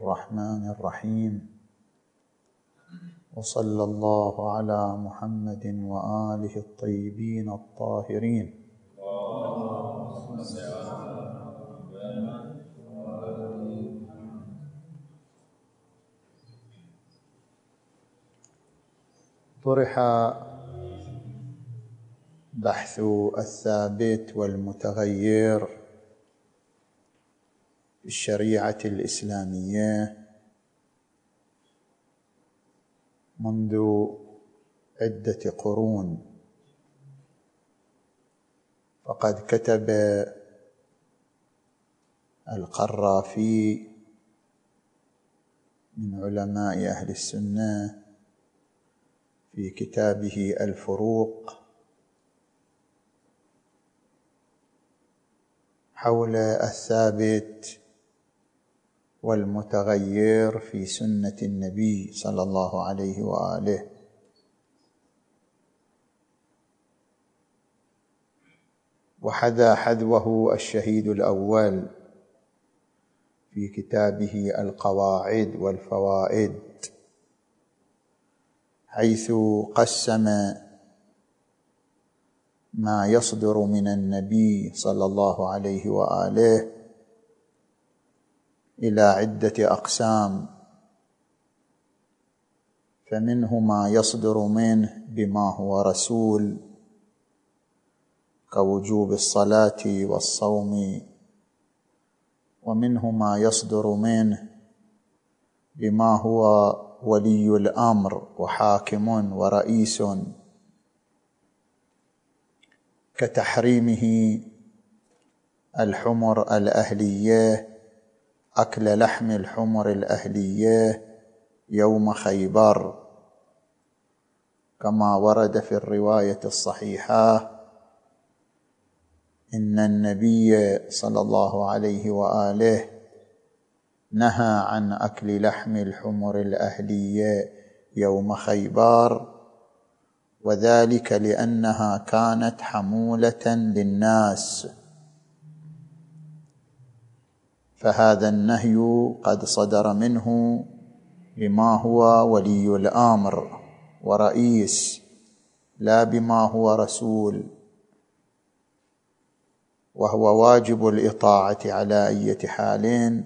الرحمن الرحيم. وصلى الله على محمد وآله الطيبين الطاهرين. طرح بحث الثابت والمتغير. الشريعة الإسلامية منذ عدة قرون. فقد كتب القرافي من علماء أهل السنة في كتابه الفروق حول الثابت والمتغير في سنة النبي صلى الله عليه وآله. وحذا حذوه الشهيد الأول في كتابه القواعد والفوائد حيث قسم ما يصدر من النبي صلى الله عليه وآله إلى عدة أقسام. فمنه ما يصدر منه بما هو رسول كوجوب الصلاة والصوم. ومنه ما يصدر منه بما هو ولي الأمر وحاكم ورئيس. كتحريمه الحمر الأهلية أكل لحم الحمر الأهلية يوم خيبر. كما ورد في الرواية الصحيحة إن النبي صلى الله عليه وآله نهى عن أكل لحم الحمر الأهلية يوم خيبر وذلك لأنها كانت حمولة للناس. فهذا النهي قد صدر منه بما هو ولي الأمر ورئيس لا بما هو رسول وهو واجب الإطاعة على إيه حال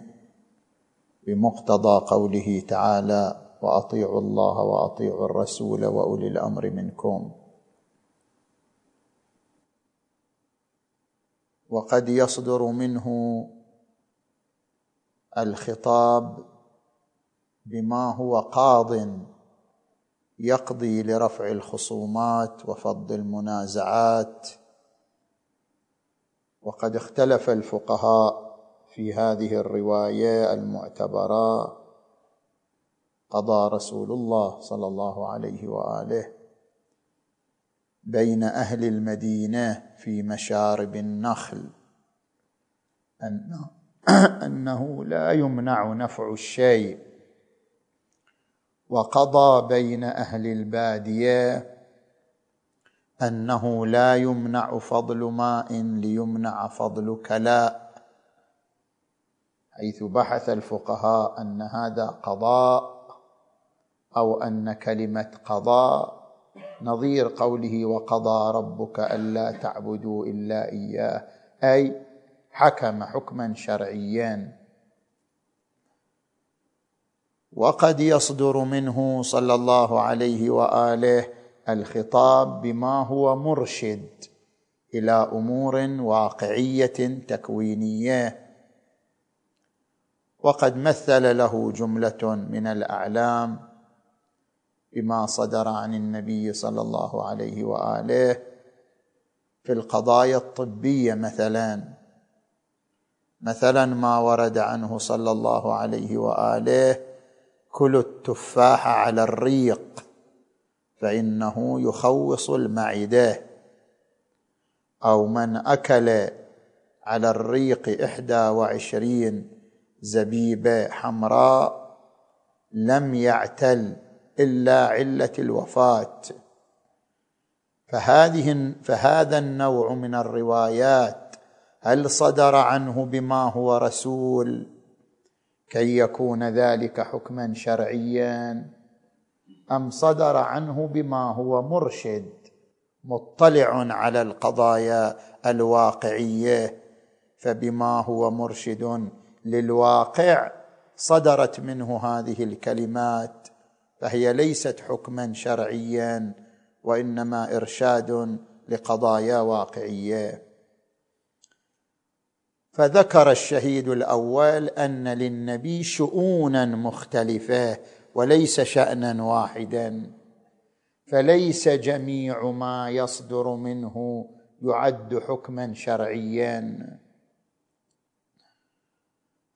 بمقتضى قوله تعالى وأطيعوا الله وأطيعوا الرسول وأولي الأمر منكم. وقد يصدر منه الخطاب بما هو قاض يقضي لرفع الخصومات وفض المنازعات. وقد اختلف الفقهاء في هذه الرواية المعتبرة قضى رسول الله صلى الله عليه وآله بين أهل المدينة في مشارب النخل. انه انه لا يمنع نفع الشيء. وقضى بين أهل البادية أنه لا يمنع فضل ماء ليمنع فضل كلاء حيث بحث الفقهاء أن هذا قضاء أو أن كلمة قضاء نظير قوله وقضى ربك ألا تعبدوا إلا إياه. أي حكم حكما شرعيا. وقد يصدر منه صلى الله عليه وآله الخطاب بما هو مرشد إلى أمور واقعية تكوينية. وقد مثل له جملة من الأعلام بما صدر عن النبي صلى الله عليه وآله في القضايا الطبية مثلا. مثلا ما ورد عنه صلى الله عليه وآله كلوا التفاح على الريق فإنه يخوص المعدة. أو من أكل على الريق إحدى وعشرين زبيبه حمراء لم يعتل إلا علة الوفاة. فهذه فهذا النوع من الروايات هل صدر عنه بما هو رسول كي يكون ذلك حكما شرعيا؟ أم صدر عنه بما هو مرشد مطلع على القضايا الواقعية فبما هو مرشد للواقع صدرت منه هذه الكلمات فهي ليست حكما شرعيا وإنما إرشاد لقضايا واقعية. فذكر الشهيد الأول أن للنبي شؤونا مختلفة وليس شأنا واحدا فليس جميع ما يصدر منه يعد حكما شرعيا.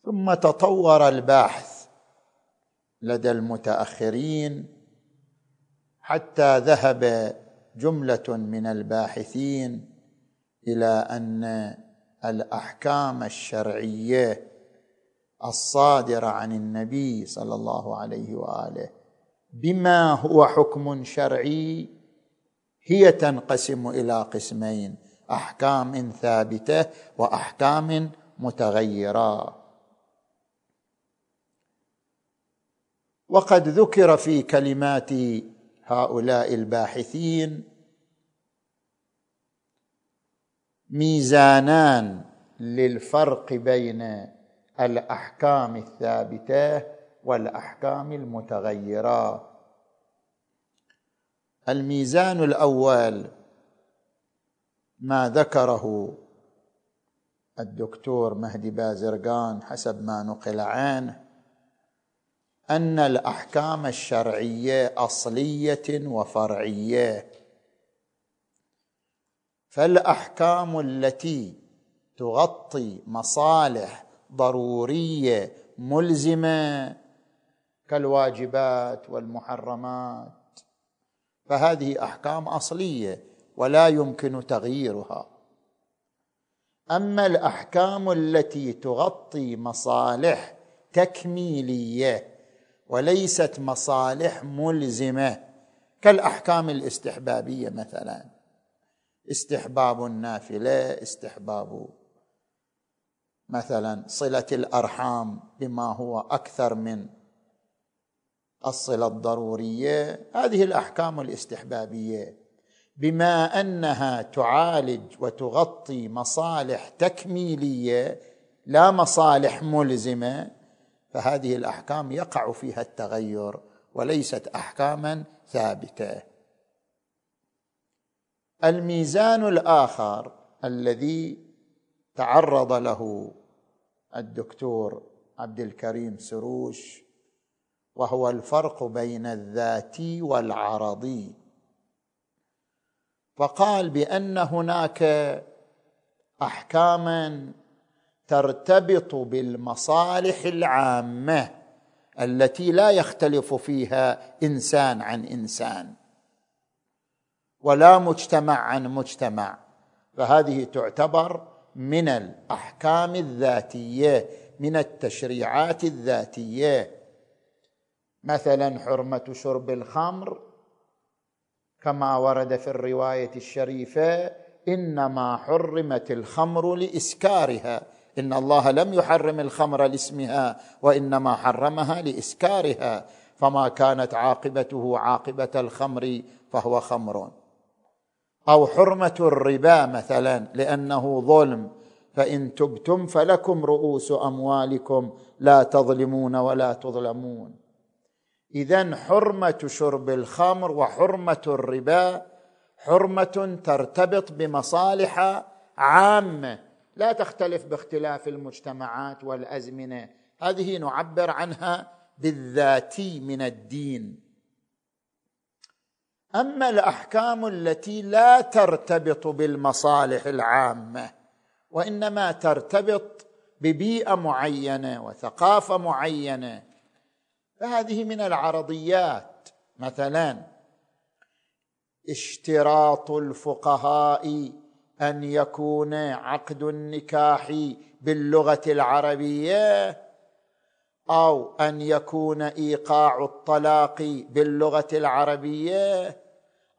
ثم تطور الباحث لدى المتأخرين حتى ذهب جملة من الباحثين إلى أن الأحكام الشرعية الصادرة عن النبي صلى الله عليه وآله. بما هو حكم شرعي هي تنقسم إلى قسمين أحكام ثابتة وأحكام متغيرة. وقد ذكر في كلمات هؤلاء الباحثين ميزانان للفرق بين الأحكام الثابتة والأحكام المتغيرة. الميزان الأول ما ذكره الدكتور مهدي بازرقان حسب ما نقل عنه أن الأحكام الشرعية أصلية وفرعية. فالأحكام التي تغطي مصالح ضرورية ملزمة كالواجبات والمحرمات. فهذه أحكام أصلية ولا يمكن تغييرها. أما الأحكام التي تغطي مصالح تكميلية وليست مصالح ملزمة كالأحكام الاستحبابية مثلا. استحباب النافلة استحباب مثلا صلة الأرحام بما هو أكثر من الصلة الضرورية. هذه الأحكام الاستحبابية. بما أنها تعالج وتغطي مصالح تكميلية لا مصالح ملزمة فهذه الأحكام يقع فيها التغير وليست احكاما ثابتة. الميزان الآخر الذي تعرض له الدكتور عبد الكريم سروش وهو الفرق بين الذاتي والعرضي. فقال بأن هناك احكاما ترتبط بالمصالح العامة التي لا يختلف فيها إنسان عن إنسان. ولا مجتمع عن مجتمع. فهذه تعتبر من الأحكام الذاتية من التشريعات الذاتية. مثلا حرمة شرب الخمر كما ورد في الرواية الشريفة إنما حرمت الخمر لإسكارها. إن الله لم يحرم الخمر لاسمها وإنما حرمها لإسكارها. فما كانت عاقبته عاقبة الخمر فهو خمر. أو حرمة الربا مثلا لأنه ظلم. فإن تبتم فلكم رؤوس أموالكم لا تظلمون ولا تظلمون. اذا حرمة شرب الخمر وحرمة الربا حرمة ترتبط بمصالح عامة. لا تختلف باختلاف المجتمعات والأزمنة. هذه نعبر عنها بالذاتي من الدين. أما الأحكام التي لا ترتبط بالمصالح العامة وإنما ترتبط ببيئة معينة وثقافة معينة فهذه من العرضيات. مثلا اشتراط الفقهاء أن يكون عقد النكاح باللغة العربية أو أن يكون إيقاع الطلاق باللغة العربية.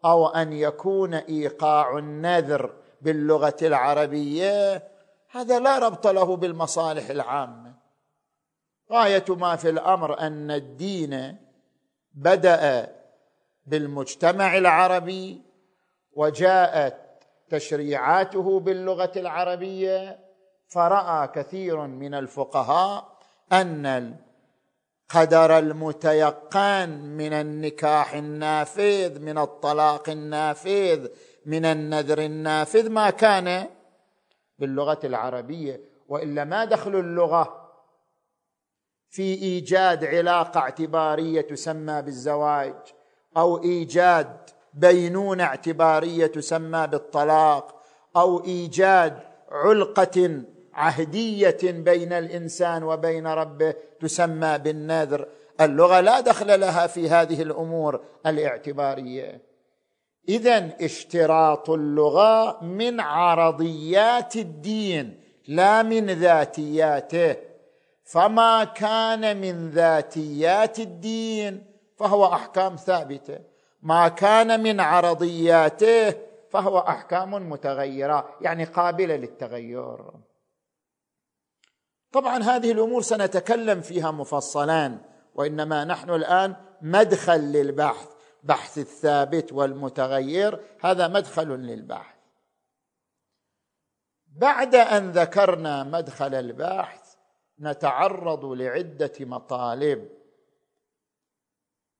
أو أن يكون إيقاع النذر باللغة العربية هذا لا ربط له بالمصالح العامة. غاية ما في الأمر أن الدين بدأ بالمجتمع العربي وجاءت تشريعاته باللغة العربية فرأى كثير من الفقهاء أن القدر المتيقن من النكاح النافذ من الطلاق النافذ من النذر النافذ ما كان باللغة العربية. وإلا ما دخل اللغة في إيجاد علاقة اعتبارية تسمى بالزواج أو إيجاد بينونة اعتبارية تسمى بالطلاق أو إيجاد علقة عهدية بين الإنسان وبين ربه تسمى بالنذر. اللغة لا دخل لها في هذه الأمور الاعتبارية. اذا اشتراط اللغة من عرضيات الدين لا من ذاتياته. فما كان من ذاتيات الدين فهو أحكام ثابتة. ما كان من عرضياته فهو أحكام متغيرة يعني قابلة للتغير. طبعا هذه الأمور سنتكلم فيها مفصلا وإنما نحن الآن مدخل للبحث بحث الثابت والمتغير هذا مدخل للبحث. بعد أن ذكرنا مدخل البحث نتعرض لعدة مطالب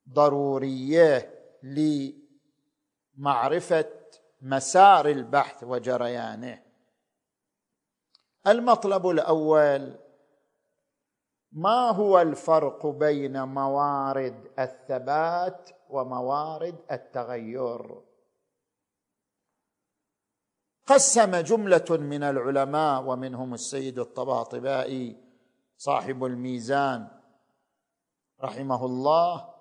ضرورية لمعرفة مسار البحث وجريانه. المطلب الأول ما هو الفرق بين موارد الثبات وموارد التغير؟ قسم جملة من العلماء ومنهم السيد الطباطبائي صاحب الميزان رحمه الله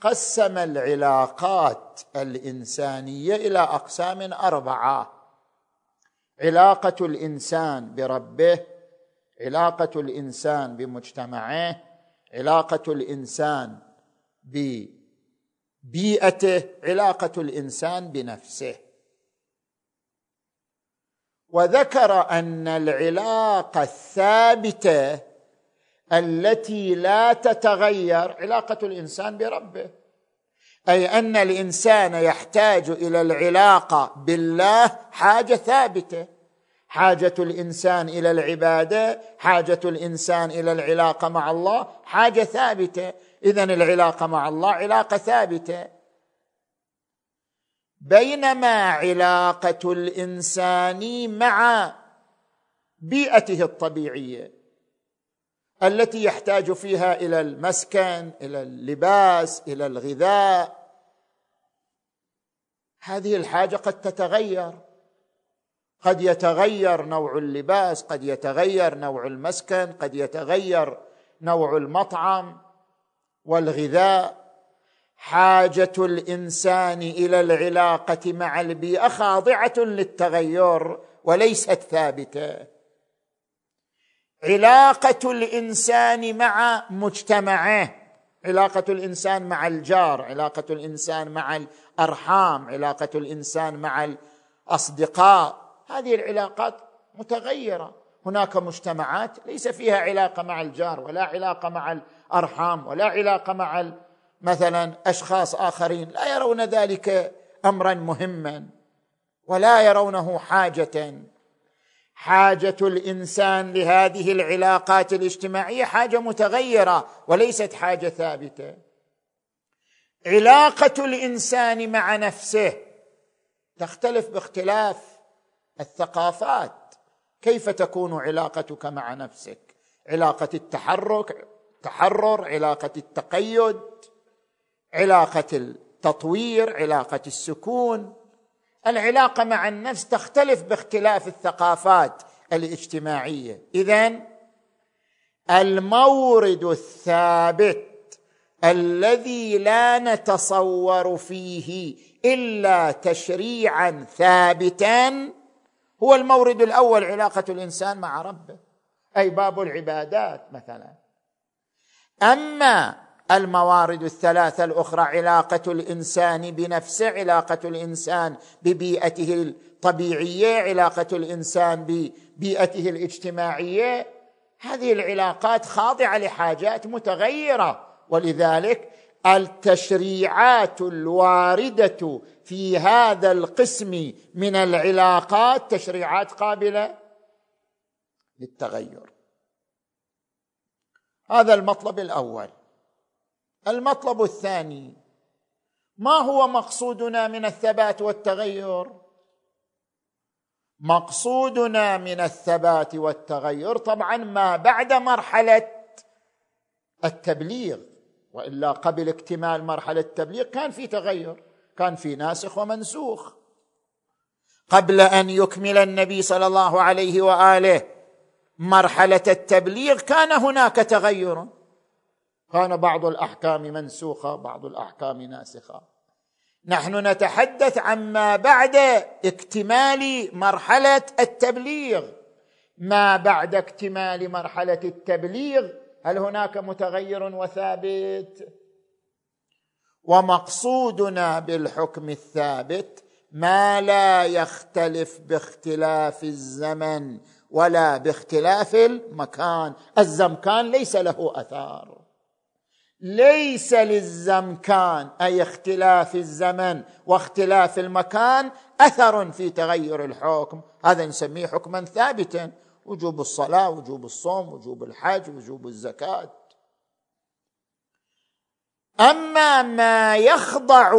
قسم العلاقات الإنسانية إلى أقسام أربعة. علاقة الإنسان بربه علاقة الإنسان بمجتمعه علاقة الإنسان ببيئته علاقة الإنسان بنفسه. وذكر أن العلاقة الثابتة التي لا تتغير علاقة الإنسان بربه. أي أن الإنسان يحتاج إلى العلاقه بالله حاجة ثابتة. حاجة الإنسان إلى العبادة حاجة الإنسان إلى العلاقه مع الله حاجة ثابتة. اذا العلاقه مع الله علاقة ثابتة. بينما علاقة الإنسان مع بيئته الطبيعية التي يحتاج فيها إلى المسكن إلى اللباس إلى الغذاء هذه الحاجة قد تتغير. قد يتغير نوع اللباس قد يتغير نوع المسكن قد يتغير نوع المطعم والغذاء. حاجة الإنسان إلى العلاقة مع البيئة خاضعة للتغير وليست ثابتة. علاقة الإنسان مع مجتمعه علاقة الإنسان مع الجار علاقة الإنسان مع الأرحام علاقة الإنسان مع الأصدقاء. هذه العلاقات متغيرة. هناك مجتمعات ليس فيها علاقة مع الجار ولا علاقة مع الأرحام ولا علاقة مع مثلا أشخاص آخرين. لا يرون ذلك امرا مهما ولا يرونه حاجة. حاجة الإنسان لهذه العلاقات الاجتماعية حاجة متغيرة وليست حاجة ثابتة. علاقة الإنسان مع نفسه تختلف باختلاف الثقافات. كيف تكون علاقتك مع نفسك؟ علاقة التحرك تحرر علاقة التقيد علاقة التطوير علاقة السكون. العلاقة مع النفس تختلف باختلاف الثقافات الاجتماعية. اذا المورد الثابت الذي لا نتصور فيه إلا تشريعا ثابتا هو المورد الأول علاقة الإنسان مع ربه أي باب العبادات مثلا. أما الموارد الثلاثة الأخرى علاقة الإنسان بنفسه علاقة الإنسان ببيئته الطبيعية علاقة الإنسان ببيئته الاجتماعية. هذه العلاقات خاضعة لحاجات متغيرة ولذلك التشريعات الواردة في هذا القسم من العلاقات تشريعات قابلة للتغير. هذا المطلب الأول. المطلب الثاني ما هو مقصودنا من الثبات والتغير؟ مقصودنا من الثبات والتغير طبعا ما بعد مرحلة التبليغ وإلا قبل اكتمال مرحلة التبليغ كان في تغير كان في ناسخ ومنسوخ. قبل أن يكمل النبي صلى الله عليه وآله مرحلة التبليغ كان هناك تغير. كان بعض الأحكام منسوخة بعض الأحكام ناسخة. نحن نتحدث عما بعد اكتمال مرحلة التبليغ. ما بعد اكتمال مرحلة التبليغ؟ هل هناك متغير وثابت؟ ومقصودنا بالحكم الثابت ما لا يختلف باختلاف الزمن ولا باختلاف المكان. الزمكان ليس له أثار. ليس للزمكان أي اختلاف الزمن واختلاف المكان أثر في تغير الحكم. هذا نسميه حكما ثابتا. وجوب الصلاة وجوب الصوم وجوب الحج وجوب الزكاة. أما ما يخضع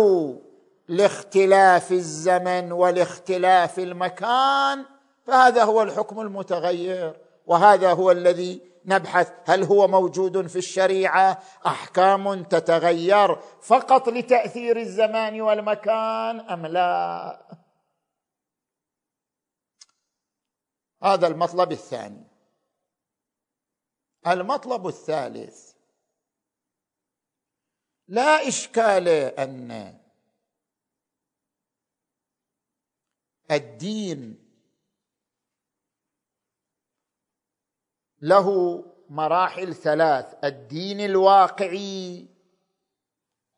لاختلاف الزمن ولاختلاف المكان فهذا هو الحكم المتغير وهذا هو الذي نبحث هل هو موجود في الشريعة. أحكام تتغير فقط لتأثير الزمان والمكان أم لا؟ هذا المطلب الثاني. المطلب الثالث لا إشكال أن الدين له مراحل ثلاث الدين الواقعي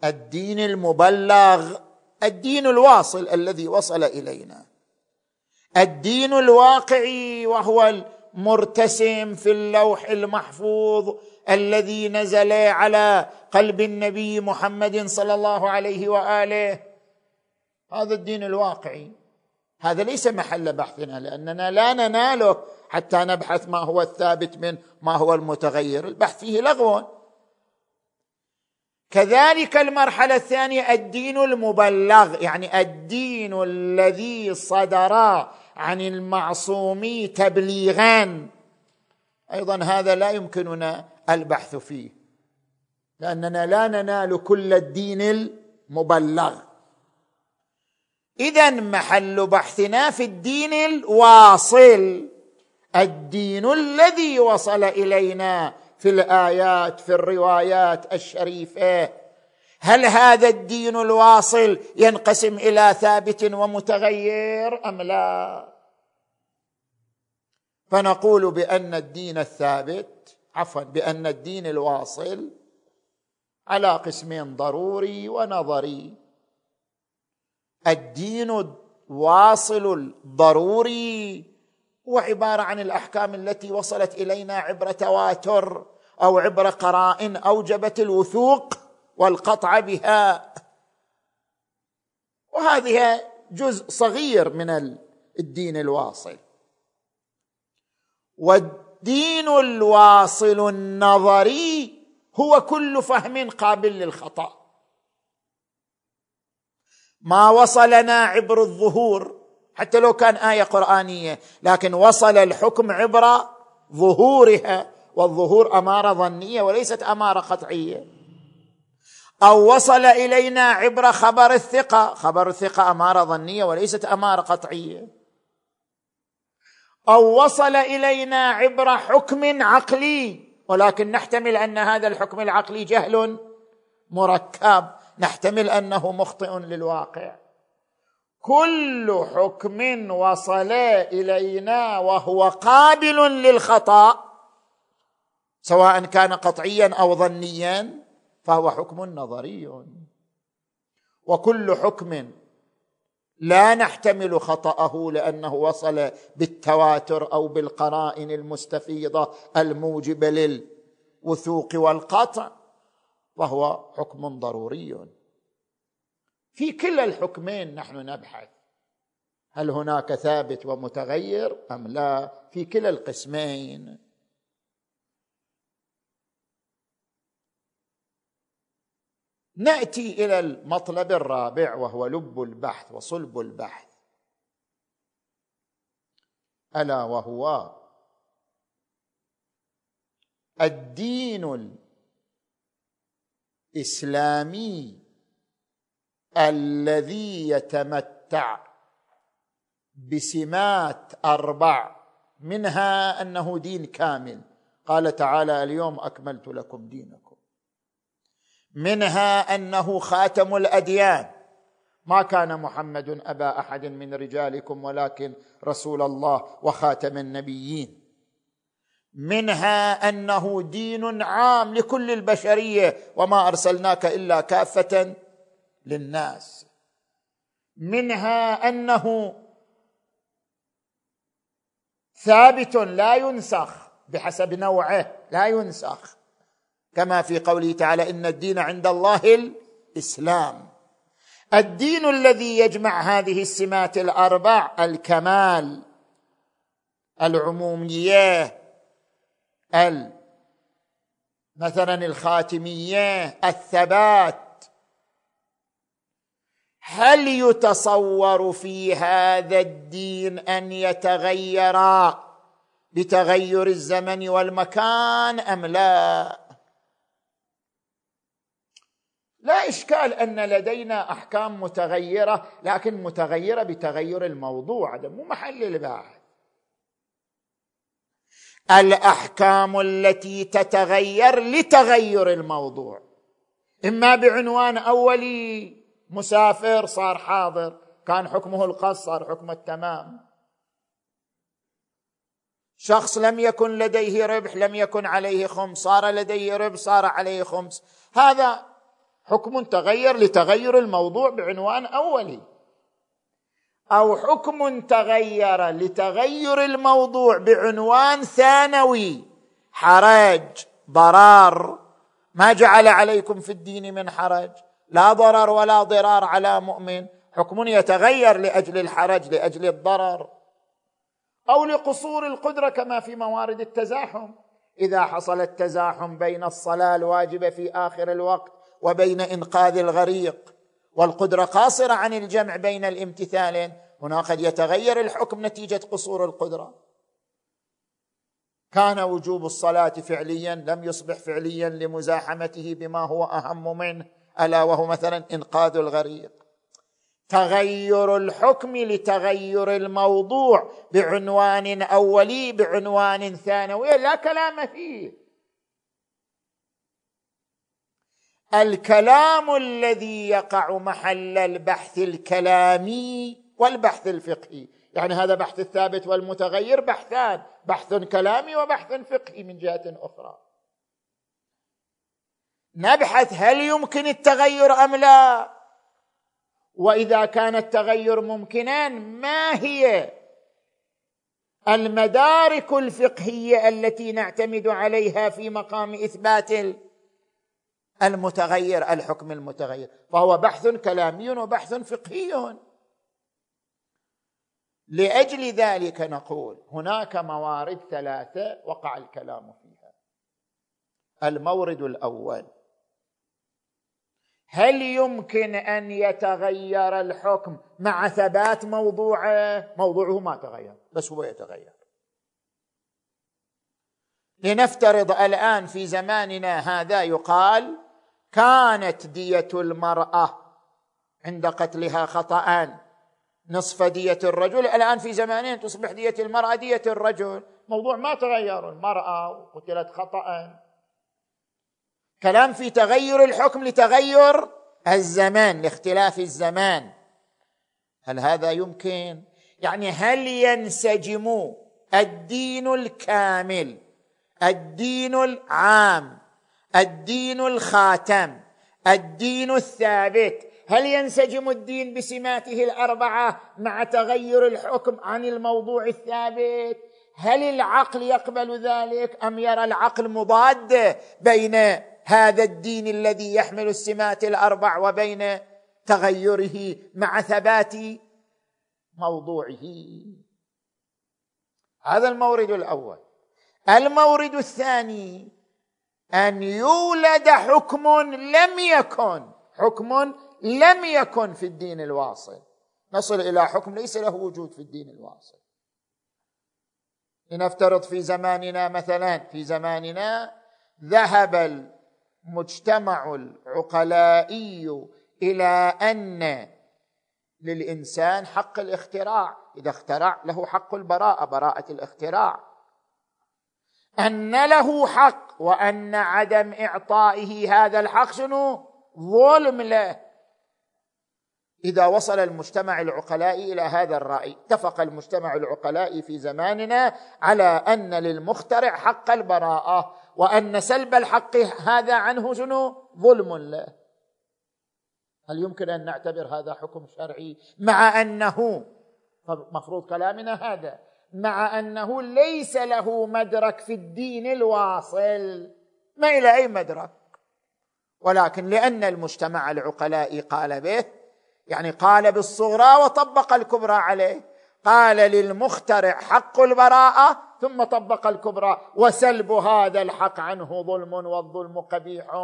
الدين المبلغ الدين الواصل الذي وصل إلينا. الدين الواقعي وهو المرتسم في اللوح المحفوظ الذي نزل على قلب النبي محمد صلى الله عليه وآله. هذا الدين الواقعي. هذا ليس محل بحثنا لأننا لا نناله حتى نبحث ما هو الثابت من ما هو المتغير. البحث فيه لغو. كذلك المرحلة الثانية الدين المبلغ يعني الدين الذي صدر عن المعصوم تبليغا. أيضا هذا لا يمكننا البحث فيه لأننا لا ننال كل الدين المبلغ. اذا محل بحثنا في الدين الواصل. الدين الذي وصل إلينا في الآيات في الروايات الشريفة. هل هذا الدين الواصل ينقسم إلى ثابت ومتغير أم لا؟ فنقول بأن الدين الثابت عفوا بأن الدين الواصل على قسمين ضروري ونظري. الدين الواصل الضروري هو عبارة عن الأحكام التي وصلت إلينا عبر تواتر أو عبر قرائن أوجبت الوثوق والقطع بها. وهذه جزء صغير من الدين الواصل. والدين الواصل النظري هو كل فهم قابل للخطأ. ما وصلنا عبر الظهور حتى لو كان آية قرآنية لكن وصل الحكم عبر ظهورها والظهور أمارة ظنية وليست أمارة قطعية. أو وصل إلينا عبر خبر الثقة خبر الثقة أمارة ظنية وليست أمارة قطعية. أو وصل إلينا عبر حكم عقلي ولكن نحتمل أن هذا الحكم العقلي جهل مركب. نحتمل أنه مخطئ للواقع. كل حكم وصل إلينا وهو قابل للخطأ سواء كان قطعيا أو لا نحتمل خطأه لأنه وصل بالتواتر أو بالقرائن المستفيضة الموجبة للوثوق والقطع. وهو حكم ضروري. في كلا الحكمين نحن نبحث هل هناك ثابت ومتغير أم لا؟ في كلا القسمين. نأتي إلى المطلب الرابع وهو لب البحث وصلب البحث. ألا وهو الدين الإسلامي الذي يتمتع بسمات أربع منها أنه دين كامل. قال تعالى اليوم أكملت لكم دينكم. منها أنه خاتم الأديان. ما كان محمد أبا أحد من رجالكم ولكن رسول الله وخاتم النبيين. منها أنه دين عام لكل البشرية وما أرسلناك إلا كافة للناس. منها أنه ثابت لا ينسخ بحسب نوعه لا ينسخ. كما في قوله تعالى إن الدين عند الله الإسلام. الدين الذي يجمع هذه السمات الأربع الكمال العمومية مثلا الخاتمية الثبات. هل يتصور في هذا الدين أن يتغير بتغير الزمن والمكان أم لا؟ لا إشكال أن لدينا أحكام متغيرة لكن متغيرة بتغير الموضوع هذا مو محل البحث. الأحكام التي تتغير لتغير الموضوع. إما بعنوان أولي مسافر صار حاضر. كان حكمه القص صار حكم التمام. شخص لم يكن لديه ربح لم يكن عليه خمس. صار لديه ربح صار عليه خمس. هذا حكم تغير لتغير الموضوع بعنوان أولي. أو حكم تغير لتغير الموضوع بعنوان ثانوي. حرج ضرار. ما جعل عليكم في الدين من حرج. لا ضرر ولا ضرار على مؤمن. حكم يتغير لأجل الحرج لأجل الضرر. أو لقصور القدرة كما في موارد التزاحم. إذا حصل التزاحم بين الصلاة الواجبة في آخر الوقت وبين إنقاذ الغريق. والقدرة قاصرة عن الجمع بين الامتثالين. هنا قد يتغير الحكم نتيجة قصور القدرة. كان وجوب الصلاة فعليا لم يصبح فعليا لمزاحمته بما هو أهم منه ألا وهو مثلا إنقاذ الغريق. تغير الحكم لتغير الموضوع بعنوان أولي بعنوان ثانوي لا كلام فيه. الكلام الذي يقع محل البحث الكلامي والبحث الفقهي. يعني هذا بحث الثابت والمتغير بحثان بحث كلامي وبحث فقهي من جهة أخرى. نبحث هل يمكن التغير أم لا؟ وإذا كان التغير ممكنا ما هي المدارك الفقهية التي نعتمد عليها في مقام إثبات المتغير الحكم المتغير. فهو بحث كلامي وبحث فقهي. لأجل ذلك نقول هناك موارد ثلاثة وقع الكلام فيها. المورد الأول هل يمكن أن يتغير الحكم مع ثبات موضوعه؟ موضوعه ما تغير بس هو يتغير. لنفترض الآن في زماننا هذا يقال كانت دية المرأة عند قتلها خطا نصف دية الرجل الآن في زماننا تصبح دية المرأة دية الرجل. موضوع ما تغير المرأة قتلت خطا كلام في تغير الحكم لتغير الزمان لاختلاف الزمان. هل هذا يمكن؟ يعني هل ينسجم الدين الكامل الدين العام الدين الخاتم الدين الثابت. هل ينسجم الدين بسماته الأربعة مع تغير الحكم عن الموضوع الثابت؟ هل العقل يقبل ذلك أم يرى العقل مضاده بين هذا الدين الذي يحمل السمات الأربع وبين تغيره مع ثبات موضوعه؟ هذا المورد الأول. المورد الثاني أن يولد حكم لم يكن حكم لم يكن في الدين الواصل. نصل إلى حكم ليس له وجود في الدين الواصل. لنفترض في زماننا مثلا في زماننا ذهب المجتمع العقلائي إلى أن للإنسان حق الاختراع. إذا اخترع له حق البراءة براءة الاختراع. أن له حق وأن عدم إعطائه هذا الحق شنو؟ ظلم له. إذا وصل المجتمع العقلائي إلى هذا الرأي اتفق المجتمع العقلائي في زماننا على أن للمخترع حق البراءة وأن سلب الحق هذا عنه شنو؟ ظلم له. هل يمكن أن نعتبر هذا حكم شرعي مع أنه مفروض كلامنا هذا مع أنه ليس له مدرك في الدين الواصل. ما إلى أي مدرك؟ ولكن لأن المجتمع العقلائي قال به يعني قال بالصغرى وطبق الكبرى عليه. قال للمخترع حق البراءة ثم طبق الكبرى وسلب هذا الحق عنه ظلم والظلم قبيح.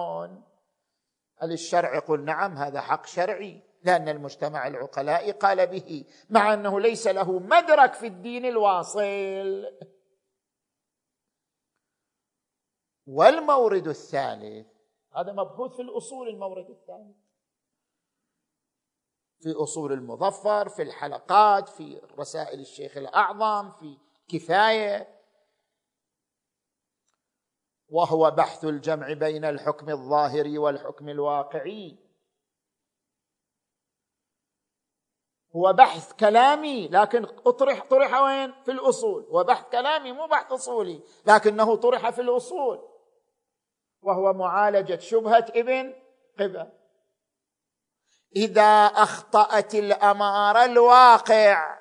هل الشرع يقول نعم هذا حق شرعي؟ لأن المجتمع العقلاء قال به مع أنه ليس له مدرك في الدين الواصل. والمورد الثالث هذا مبحوث في الأصول المورد الثالث في أصول المظفر في الحلقات في رسائل الشيخ الأعظم في كفاية. وهو بحث الجمع بين الحكم الظاهري والحكم الواقعي. هو بحث كلامي لكن اطرح طرح وين؟ في الأصول. هو بحث كلامي مو بحث أصولي لكنه طرح في الأصول. وهو معالجة شبهة ابن قبة. إذا أخطأت الأمارة الواقع.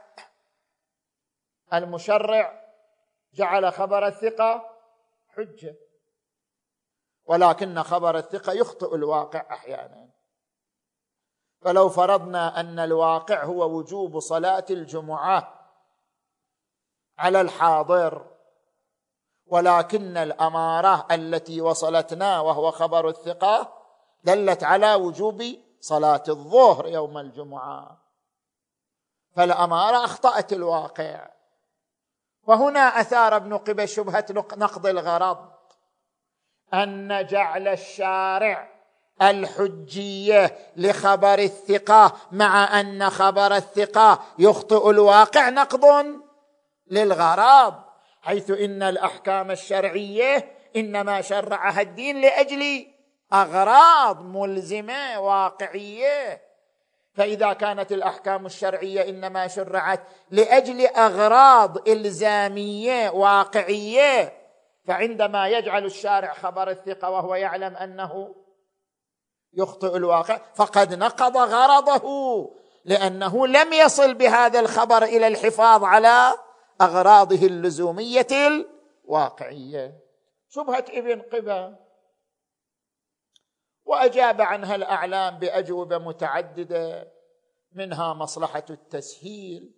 المشرع جعل خبر الثقة حجة. ولكن خبر الثقة يخطئ الواقع أحيانا. فلو فرضنا أن الواقع هو وجوب صلاة الجمعة على الحاضر ولكن الأمارة التي وصلتنا وهو خبر الثقة دلت على وجوب صلاة الظهر يوم الجمعة. فالأمارة أخطأت الواقع. وهنا أثار ابن قبه شبهة نقض الغرض. أن جعل الشارع الحجية لخبر الثقة مع أن خبر الثقة يخطئ الواقع نقض للغرض حيث إن الأحكام الشرعية إنما شرعها الدين لأجل أغراض ملزمة واقعية. فإذا كانت الأحكام الشرعية إنما شرعت لأجل أغراض إلزامية واقعية فعندما يجعل الشارع خبر الثقة وهو يعلم أنه يخطئ الواقع. فقد نقض غرضه لأنه لم يصل بهذا الخبر إلى الحفاظ على أغراضه اللزومية الواقعية. شبهة ابن قبة. وأجاب عنها الأعلام بأجوبة متعددة منها مصلحة التسهيل.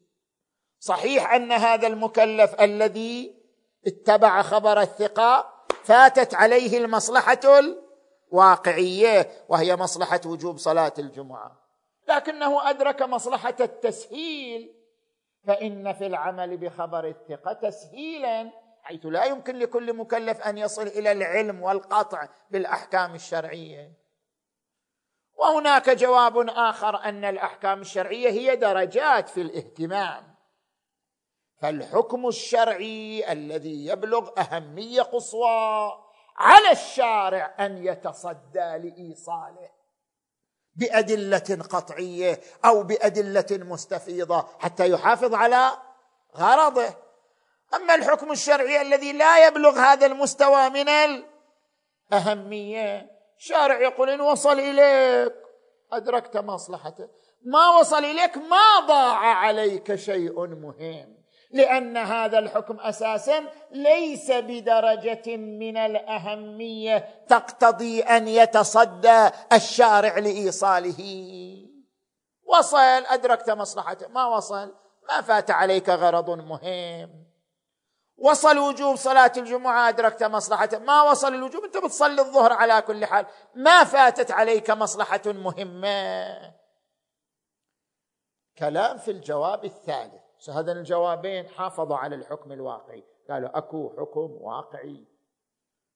صحيح أن هذا المكلف الذي اتبع خبر الثقة فاتت عليه المصلحة الواقعيه وهي مصلحة وجوب صلاة الجمعة. لكنه أدرك مصلحة التسهيل فإن في العمل بخبر الثقة تسهيلا حيث لا يمكن لكل مكلف أن يصل إلى العلم والقطع بالأحكام الشرعية. وهناك جواب آخر أن الأحكام الشرعية هي درجات في الاهتمام. فالحكم الشرعي الذي يبلغ أهمية قصوى على الشارع أن يتصدى لإيصاله. بأدلة قطعية أو بأدلة مستفيضة حتى يحافظ على غرضه. أما الحكم الشرعي الذي لا يبلغ هذا المستوى من الأهمية شارع يقول إن وصل إليك أدركت مصلحته. ما وصل إليك ما ضاع عليك شيء مهم. لأن هذا الحكم أساسا ليس بدرجة من الأهمية تقتضي أن يتصدى الشارع لإيصاله. وصل أدركت مصلحته. ما وصل؟ ما فات عليك غرض مهم. وصل وجوب صلاة الجمعة أدركت مصلحة ما وصل الوجوب؟ أنت بتصلي الظهر على كل حال. ما فاتت عليك مصلحة مهمة. كلام في الجواب الثالث. هذين الجوابين حافظوا على الحكم الواقعي. قالوا أكو حكم واقعي.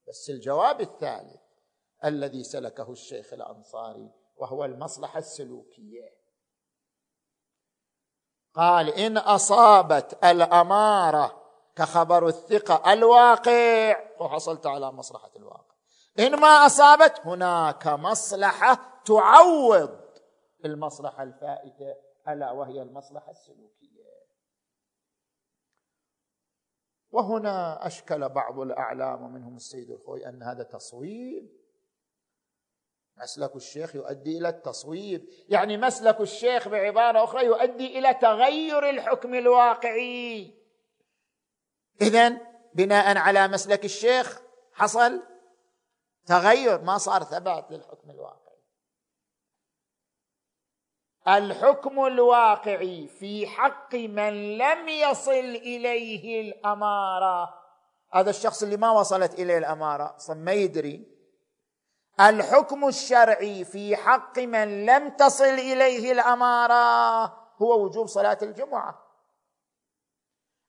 بس الجواب الثالث الذي سلكه الشيخ الأنصاري وهو المصلحة السلوكية. قال إن أصابت الأمارة كخبر الثقة الواقع وحصلت على مصلحة الواقع. إن ما أصابت هناك مصلحة تعوض المصلحة الفائتة ألا وهي المصلحة السلوكية. وهنا أشكل بعض الأعلام ومنهم السيد الخوي أن هذا تصويب. مسلك الشيخ يؤدي إلى التصويب. يعني مسلك الشيخ بعبارة أخرى يؤدي إلى تغير الحكم الواقعي. اذا بناء على مسلك الشيخ حصل تغير ما صار ثبات للحكم الواقعي. الحكم الواقعي في حق من لم يصل إليه الأمارة. هذا الشخص اللي ما وصلت إليه الأمارة أصلا ما يدري. الحكم الشرعي في حق من لم تصل إليه الأمارة هو وجوب صلاة الجمعة.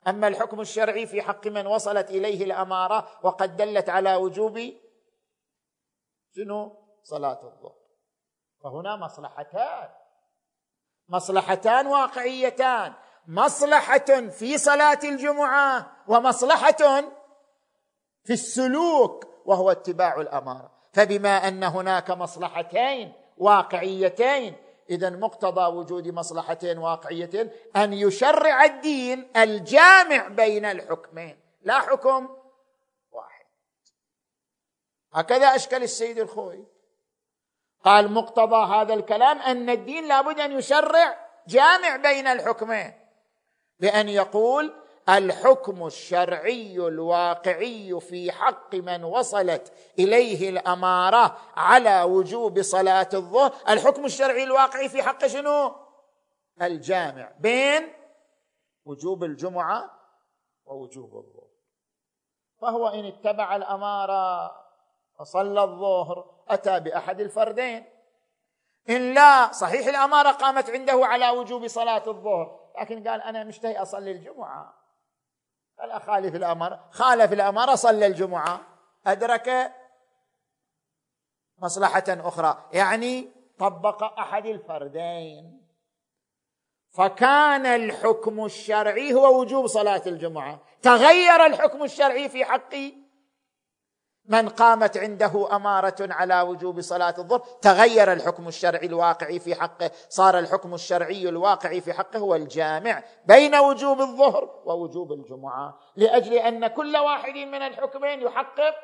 أما الحكم الشرعي في حق من وصلت إليه الأمارة وقد دلت على وجوب شنو؟ صلاة الظهر. فهنا مصلحتان. مصلحتان واقعيتان. مصلحة في صلاة الجمعة ومصلحة في السلوك وهو اتباع الأمارة. فبما أن هناك مصلحتين واقعيتين اذا مقتضى وجود مصلحتين واقعيتين أن يشرع الدين الجامع بين الحكمين. لا حكم واحد. هكذا أشكل السيد الخوي. قال مقتضى هذا الكلام أن الدين لابد أن يشرع جامع بين الحكمين. بأن يقول الحكم الشرعي الواقعي في حق من وصلت إليه الأمارة على وجوب صلاة الظهر. الحكم الشرعي الواقعي في حق شنو؟ الجامع بين وجوب الجمعة ووجوب الظهر. فهو إن اتبع الأمارة وصلى الظهر أتى بأحد الفردين. ان لا صحيح الأمارة قامت عنده على وجوب صلاة الظهر لكن قال أنا مشتهي أصلي الجمعة. قال أخالف الأمر خالف الأمر صلى الجمعة. أدرك مصلحة أخرى يعني طبق أحد الفردين. فكان الحكم الشرعي هو وجوب صلاة الجمعة. تغير الحكم الشرعي في حق من قامت عنده أمارة على وجوب صلاة الظهر تغير الحكم الشرعي الواقعي في حقه صار الحكم الشرعي الواقعي في حقه هو الجامع بين وجوب الظهر ووجوب الجمعة لأجل أن كل واحد من الحكمين يحقق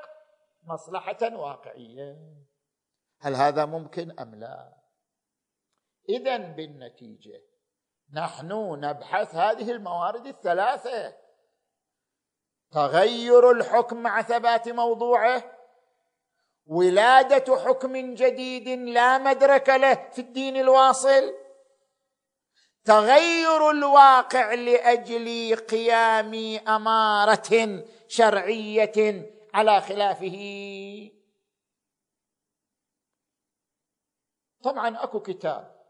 مصلحة واقعية. هل هذا ممكن أم لا؟ اذا بالنتيجة نحن نبحث هذه الموارد الثلاثة. تغير الحكم مع ثبات موضوعه. ولادة حكم جديد لا مدرك له في الدين الواصل. تغير الواقع لأجل قيام أمارة شرعية على خلافه. طبعا أكو كتاب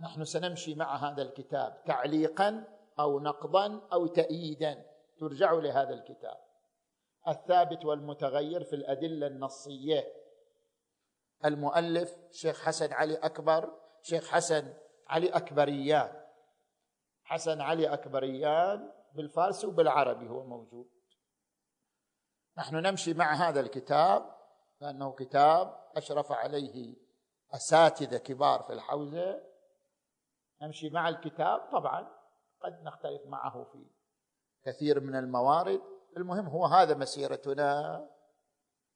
نحن سنمشي مع هذا الكتاب تعليقا أو نقضا أو تأييدا. ترجعوا لهذا الكتاب. الثابت والمتغير في الأدلة النصية. المؤلف شيخ حسن علي أكبر شيخ حسن علي أكبريان. حسن علي أكبريان بالفارسي وبالعربي هو موجود. نحن نمشي مع هذا الكتاب لأنه كتاب أشرف عليه أساتذة كبار في الحوزة. نمشي مع الكتاب طبعا قد نختلف معه في كثير من الموارد. المهم هو هذا مسيرتنا.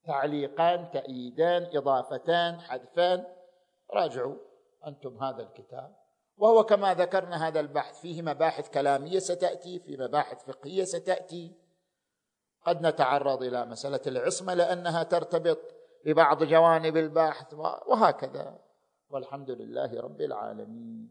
تعليقان تأييدان إضافتان حذفان. راجعوا أنتم هذا الكتاب. وهو كما ذكرنا هذا البحث فيه مباحث كلامية ستأتي في مباحث فقهية ستأتي. قد نتعرض إلى مسألة العصمة لأنها ترتبط ببعض جوانب البحث وهكذا. والحمد لله رب العالمين.